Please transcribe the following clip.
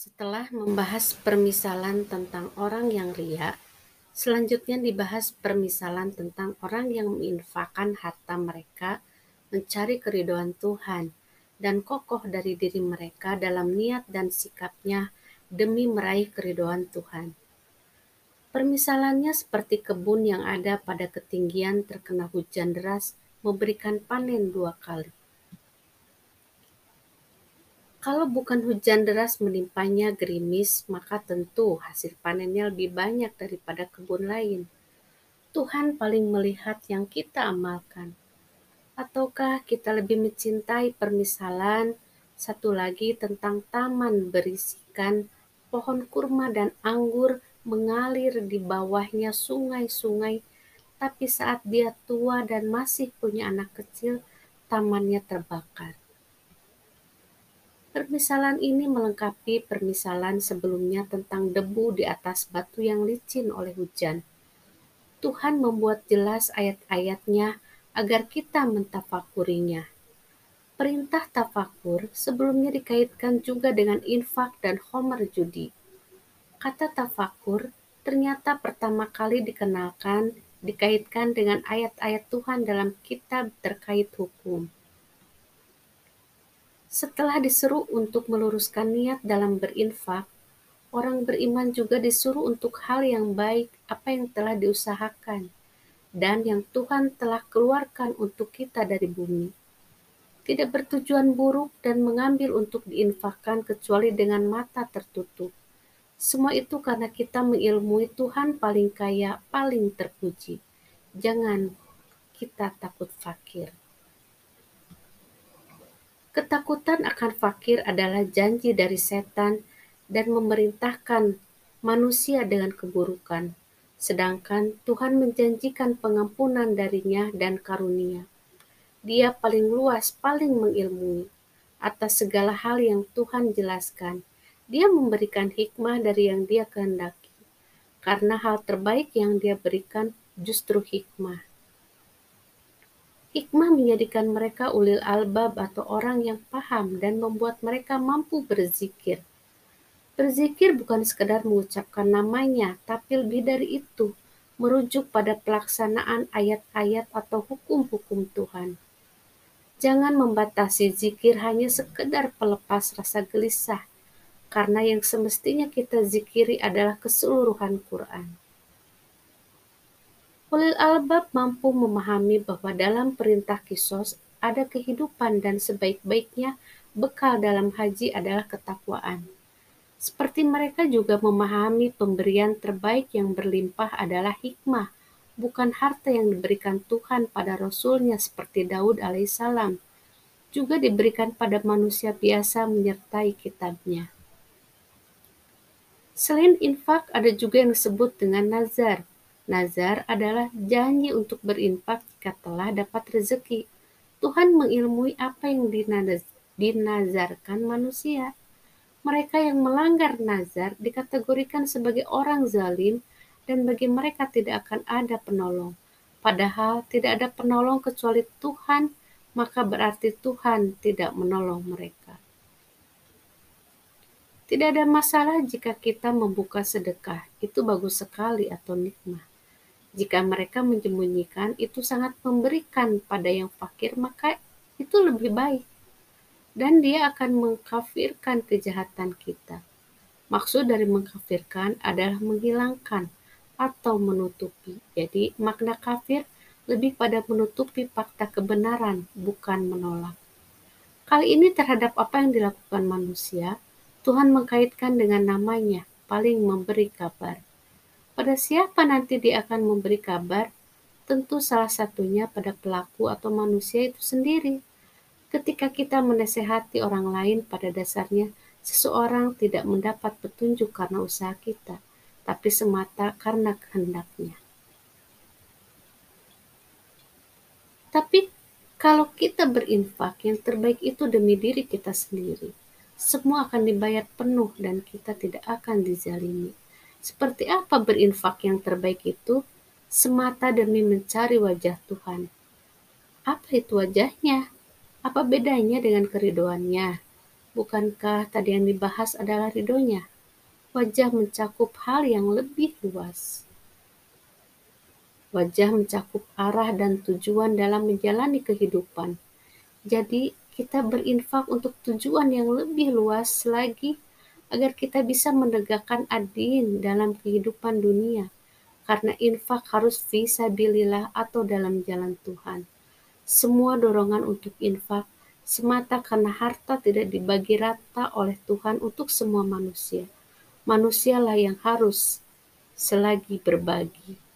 Setelah membahas permisalan tentang orang yang ria, selanjutnya dibahas permisalan tentang orang yang menginfakkan harta mereka mencari keriduan Tuhan dan kokoh dari diri mereka dalam niat dan sikapnya demi meraih keriduan Tuhan. Permisalannya seperti kebun yang ada pada ketinggian terkena hujan deras memberikan panen dua kali. Kalau bukan hujan deras menimpanya gerimis, maka tentu hasil panennya lebih banyak daripada kebun lain. Tuhan paling melihat yang kita amalkan. Ataukah kita lebih mencintai permisalan satu lagi tentang taman berisikan pohon kurma dan anggur mengalir di bawahnya sungai-sungai, tapi saat dia tua dan masih punya anak kecil, tamannya terbakar. Permisalan ini melengkapi permisalan sebelumnya tentang debu di atas batu yang licin oleh hujan. Tuhan membuat jelas ayat-ayatnya agar kita mentafakurinya. Perintah tafakur sebelumnya dikaitkan juga dengan infak dan homer judi. Kata tafakur ternyata pertama kali dikenalkan dikaitkan dengan ayat-ayat Tuhan dalam kitab terkait hukum. Setelah diseru untuk meluruskan niat dalam berinfak, orang beriman juga disuruh untuk hal yang baik apa yang telah diusahakan dan yang Tuhan telah keluarkan untuk kita dari bumi. Tidak bertujuan buruk dan mengambil untuk diinfakkan kecuali dengan mata tertutup. Semua itu karena kita mengilmui Tuhan paling kaya, paling terpuji. Jangan kita takut fakir. Ketakutan akan fakir adalah janji dari setan dan memerintahkan manusia dengan keburukan, sedangkan Tuhan menjanjikan pengampunan darinya dan karunia. Dia paling luas, paling mengilmui atas segala hal yang Tuhan jelaskan. Dia memberikan hikmah dari yang dia kehendaki, karena hal terbaik yang dia berikan justru hikmah. Hikmah menjadikan mereka ulil albab atau orang yang paham dan membuat mereka mampu berzikir. Berzikir bukan sekadar mengucapkan namanya, tapi lebih dari itu, merujuk pada pelaksanaan ayat-ayat atau hukum-hukum Tuhan. Jangan membatasi zikir hanya sekedar pelepas rasa gelisah, karena yang semestinya kita zikiri adalah keseluruhan Quran. Ulil albab mampu memahami bahwa dalam perintah kisos ada kehidupan dan sebaik-baiknya bekal dalam haji adalah ketakwaan. Seperti mereka juga memahami pemberian terbaik yang berlimpah adalah hikmah, bukan harta yang diberikan Tuhan pada Rasulnya seperti Daud alaihissalam, juga diberikan pada manusia biasa menyertai kitabnya. Selain infak, ada juga yang disebut dengan nazar, Nazar adalah janji untuk berinfak jika telah dapat rezeki. Tuhan mengilmui apa yang dinazarkan manusia. Mereka yang melanggar nazar dikategorikan sebagai orang zalim dan bagi mereka tidak akan ada penolong. Padahal tidak ada penolong kecuali Tuhan, maka berarti Tuhan tidak menolong mereka. Tidak ada masalah jika kita membuka sedekah, itu bagus sekali atau nikmat. Jika mereka menyembunyikan, itu sangat memberikan pada yang fakir, maka itu lebih baik. Dan dia akan mengkafirkan kejahatan kita. Maksud dari mengkafirkan adalah menghilangkan atau menutupi. Jadi makna kafir lebih pada menutupi fakta kebenaran, bukan menolak. Kali ini terhadap apa yang dilakukan manusia, Tuhan mengkaitkan dengan namanya, paling memberi kabar. Pada siapa nanti dia akan memberi kabar? Tentu salah satunya pada pelaku atau manusia itu sendiri. Ketika kita menasehati orang lain pada dasarnya, seseorang tidak mendapat petunjuk karena usaha kita, tapi semata karena kehendaknya. Tapi kalau kita berinfak, yang terbaik itu demi diri kita sendiri. Semua akan dibayar penuh dan kita tidak akan dizalimi. Seperti apa berinfak yang terbaik itu? Semata demi mencari wajah Tuhan. Apa itu wajahnya? Apa bedanya dengan keridoannya? Bukankah tadi yang dibahas adalah ridhonya? Wajah mencakup hal yang lebih luas. Wajah mencakup arah dan tujuan dalam menjalani kehidupan. Jadi, kita berinfak untuk tujuan yang lebih luas lagi agar kita bisa menegakkan adin dalam kehidupan dunia. Karena infak harus visabilillah atau dalam jalan Tuhan. Semua dorongan untuk infak semata karena harta tidak dibagi rata oleh Tuhan untuk semua manusia. Manusialah yang harus selagi berbagi.